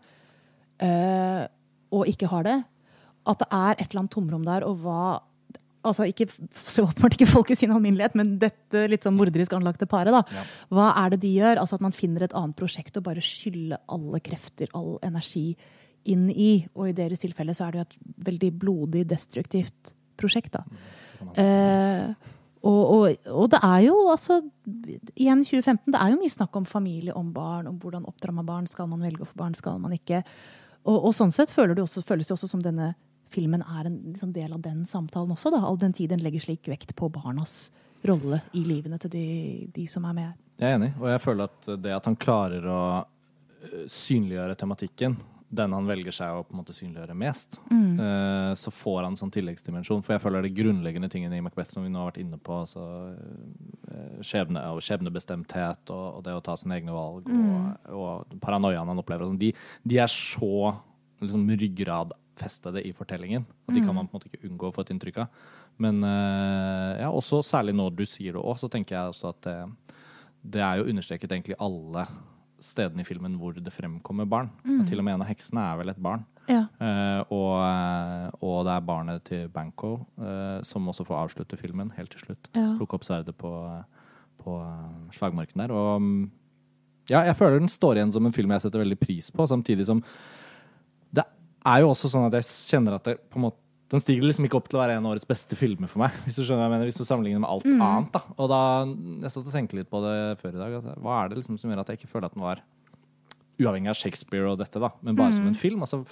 S2: øh, og ikke har det. At det er et eller annet tomrom der, og hva Altså ikke, så åpenbart ikke folk i sin alminnelighet, men dette litt sånn morderisk anlagte paret, da.
S1: Ja.
S2: Hva er det de gjør? Altså at man finner et annet prosjekt og bare skylder alle krefter, all energi, inn i. Og i deres tilfelle så er det jo et veldig blodig, destruktivt prosjekt, da. Eh, og, og, og det er jo altså Igjen 2015, det er jo mye snakk om familie, om barn, om hvordan oppdrar man barn. Skal man velge å få barn, skal man ikke? Og, og sånn sett føler det også, føles det også som denne filmen er en liksom del av den samtalen også. Da. All den tid den legger slik vekt på barnas rolle i livene til de, de som er med.
S1: Jeg er enig, og jeg føler at det at han klarer å øh, synliggjøre tematikken, den han velger seg å på en måte synliggjøre mest, øh, så får han en sånn tilleggsdimensjon. For jeg føler de grunnleggende tingene i Macbeth som vi nå har vært inne på, altså uh, skjebne og skjebnebestemthet og, og det å ta sine egne valg og, og paranoiaen han opplever, sånn, de, de er så liksom, ryggradfestede i fortellingen. Og de kan man på en måte ikke unngå å få et inntrykk av. Men uh, ja, også særlig når du sier det òg, så tenker jeg også at det, det er jo understreket egentlig alle stedene i filmen hvor det fremkommer barn. Og til og med en av heksene er vel et barn.
S2: Ja.
S1: Uh, og, eh, og det er barnet til Banco uh, som også får avslutte filmen helt til slutt.
S2: Ja.
S1: Plukke opp sverdet på, på slagmarken der. Og mm, ja, jeg føler den står igjen som en film jeg setter veldig pris på, samtidig som det er jo også sånn at jeg kjenner at det på en måte den stiger liksom ikke opp til å være en av årets beste filmer for meg. Hvis du skjønner hva jeg mener, hvis du sammenligner med alt annet. da. Og da, Jeg satt og tenkte litt på det før i dag. Altså, hva er det liksom som gjør at jeg ikke føler at den var uavhengig av Shakespeare og dette, da, men bare som en film? Altså,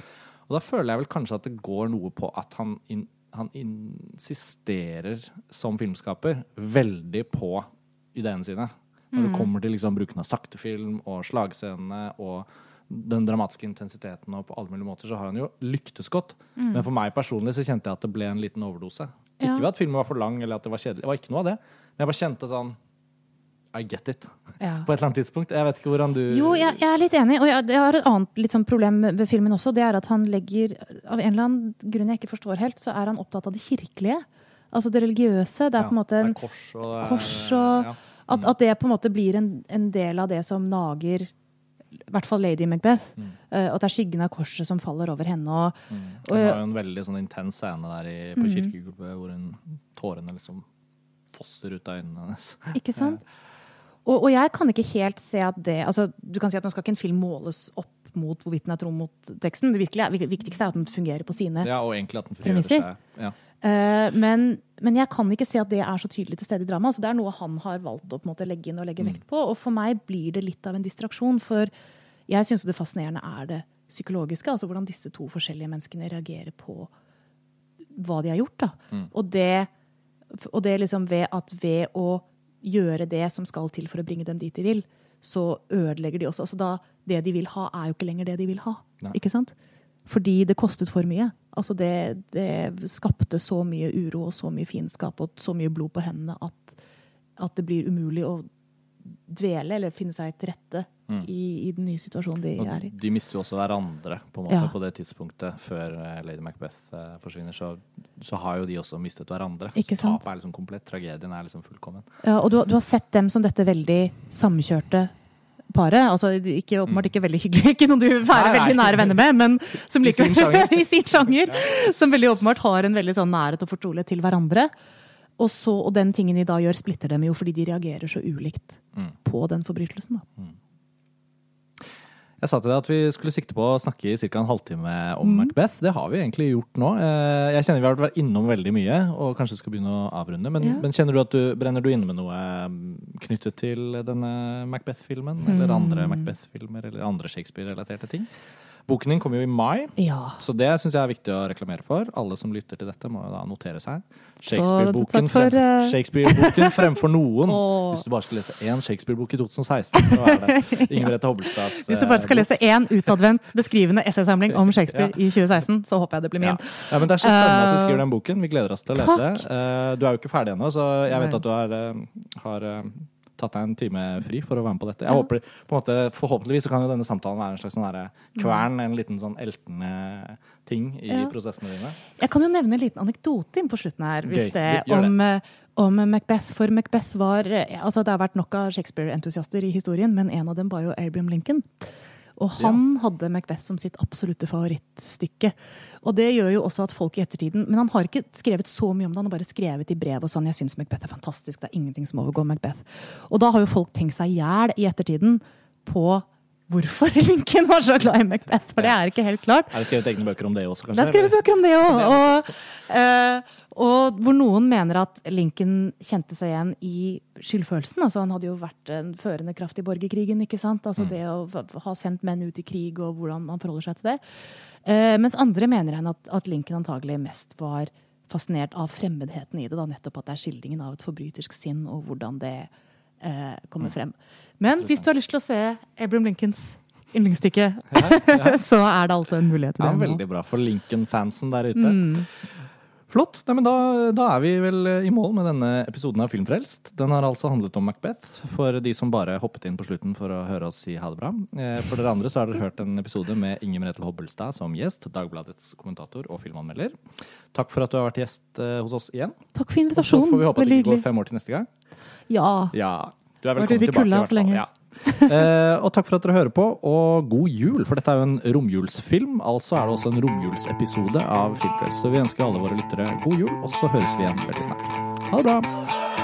S1: og da føler jeg vel kanskje at det går noe på at han, in, han insisterer som filmskaper veldig på ideene sine. Når det kommer til liksom bruken av saktefilm og slagscenene og den dramatiske intensiteten og på alle mulige måter, så har han jo lyktes godt. Men for meg personlig så kjente jeg at det ble en liten overdose. Ikke ved at filmen var for lang eller at det var kjedelig. Det var ikke noe av det. Men jeg bare kjente sånn I get it.
S2: Ja.
S1: På et eller annet tidspunkt. Jeg vet ikke hvordan du
S2: Jo, jeg, jeg er litt enig. Og jeg, jeg har et annet litt sånn problem ved filmen også. Det er at han legger Av en eller annen grunn jeg ikke forstår helt, så er han opptatt av det kirkelige. Altså det religiøse. Det er på en måte en
S1: kors og, det er-
S2: kors og
S1: ja.
S2: at, at det på en måte blir en, en del av det som nager i hvert fall Lady Macbeth. Eh, at det er skyggen av korset som faller over henne. Og,
S1: Mm. Hun har jo en veldig sånn intens scene der i, på
S2: Mm.
S1: kirkegulvet hvor hun, tårene liksom fosser ut av øynene hennes.
S2: Ikke sant? Og, og jeg kan ikke helt se at det altså, Du kan si at nå skal ikke en film måles opp mot hvorvidt den er tro mot teksten. Det virkelige, viktigste er at den fungerer på sine.
S1: Ja, og egentlig at den
S2: Premisser?
S1: seg. Ja.
S2: Eh, men, men jeg kan ikke se at det er så tydelig til stede i dramaet. Så det er noe han har valgt å måte, legge inn og legge vekt på. Og for meg blir det litt av en distraksjon. For jeg syns det fascinerende er det psykologiske. Altså hvordan disse to forskjellige menneskene reagerer på hva de har gjort. Da. Og det, og det liksom ved at ved å gjøre det som skal til for å bringe dem dit de vil, så ødelegger de også. Altså da, det de vil ha, er jo ikke lenger det de vil ha.
S1: Nei.
S2: Ikke sant? Fordi det kostet for mye. Altså det, det skapte så mye uro og så mye fiendskap og så mye blod på hendene at, at det blir umulig å dvele eller finne seg til rette i, i den nye situasjonen de
S1: Og
S2: er i.
S1: de mister jo også hverandre på, måte,
S2: Ja.
S1: på det tidspunktet før eh, Lady Macbeth eh, forsvinner. Så, så har jo de også mistet hverandre.
S2: Ikke
S1: så tapet er liksom komplett. Tragedien er liksom fullkommen.
S2: Ja, og du, du har sett dem som dette veldig samkjørte paret. Altså ikke, åpenbart ikke veldig hyggelig, ikke noen du vil være veldig nære venner med, men som
S1: I sin sjanger.
S2: i sin sjanger. Som veldig åpenbart har en veldig sånn nærhet og fortrolighet til hverandre. Og, så, og den tingen de da gjør, splitter dem jo fordi de reagerer så ulikt
S1: Mm.
S2: på den forbrytelsen. Da.
S1: Jeg sa til deg at vi skulle sikte på å snakke i ca. en halvtime om
S2: Mm.
S1: Macbeth. Det har vi egentlig gjort nå. Eh, Jeg kjenner vi har vært innom veldig mye og kanskje skal begynne å avrunde. Men,
S2: Ja.
S1: men kjenner du at du brenner du inne med noe mm, knyttet til denne Macbeth-filmen? Eller
S2: Mm.
S1: andre Macbeth-filmer eller andre Shakespeare-relaterte ting? Boken din kommer jo i mai,
S2: Ja.
S1: så det syns jeg er viktig å reklamere for. Alle som lytter til dette, må jo da notere seg. Shakespeare-boken
S2: for,
S1: frem,
S2: eh,
S1: Shakespeare-boken fremfor noen.
S2: Åh.
S1: Hvis du bare skal lese én Shakespeare-bok i 2016, så er det Ingrid Hobbelstads
S2: Hvis du bare skal
S1: eh,
S2: lese én utadvendt beskrivende essaysamling om Shakespeare
S1: Ja.
S2: i 2016, så håper jeg det blir min.
S1: ja, men Det er så spennende at du
S2: Eh,
S1: skriver den boken. Vi gleder oss til å lese
S2: takk.
S1: det. Eh, Du er jo ikke ferdig ennå, så jeg vet at du har, eh, har eh, tatt deg en time fri for å være med på dette. Jeg
S2: Ja.
S1: håper, på en måte, Forhåpentligvis så kan jo denne samtalen være en slags sånn herre kvern, en liten sånn eltende ting i
S2: Ja.
S1: prosessene dine.
S2: Jeg kan jo nevne en liten anekdote inn på slutten her, hvis
S1: Gøy.
S2: det, om, eh, om Macbeth. For Macbeth var eh, altså Det har vært nok av Shakespeare-entusiaster i historien, men en av dem var jo Abraham Lincoln. Og han hadde Macbeth som sitt absolutte favorittstykke. Og det gjør jo også at folk i ettertiden Men han har ikke skrevet så mye om det, han har bare skrevet i brev og sånn 'Jeg syns Macbeth er fantastisk, det er ingenting som overgår Macbeth'. Og da har jo folk tenkt seg i hjel i ettertiden på hvorfor Lincoln var så glad i Macbeth, for det er ikke helt klart.
S1: Er det skrevet egne bøker om det også, kanskje?
S2: Det er skrevet bøker om det òg. Og, eh, og hvor noen mener at Lincoln kjente seg igjen i skyldfølelsen. Altså, han hadde jo vært en førende kraft i borgerkrigen. ikke sant? Altså
S1: Mm.
S2: Det å ha sendt menn ut i krig, og hvordan man forholder seg til det. Eh, mens andre mener han at, at Lincoln antagelig mest var fascinert av fremmedheten i det. da, Nettopp at det er skildringen av et forbrytersk sinn, og hvordan det eh,
S1: Mm.
S2: kommer frem. Men hvis du har lyst til å se Abraham Lincolns yndlingsstykke, så er det altså en mulighet til det. Ja,
S1: veldig bra for Lincoln-fansen der ute.
S2: Mm.
S1: Flott. Nei, men da, da er vi vel i mål med denne episoden av Filmfrelst. Den har altså handlet om Macbeth, for de som bare hoppet inn på slutten for å høre oss si ha det bra. Eh, For dere andre så har dere hørt en episode med Inger Merete Hobbelstad som gjest, Dagbladets kommentator og filmanmelder. Takk for at du har vært gjest eh, hos oss igjen.
S2: Takk for
S1: Og så får vi håpe at det ikke går fem år til neste gang.
S2: Ja.
S1: Ja, du er velkommen tilbake. i hvert fall. Ja. Eh, og takk for at dere hører på, og god jul, for dette er jo en romjulsfilm. Altså er det også en romjulsepisode av Filmfrelst. Så vi ønsker alle våre lyttere god jul, og så høres vi igjen veldig snart. Ha det bra!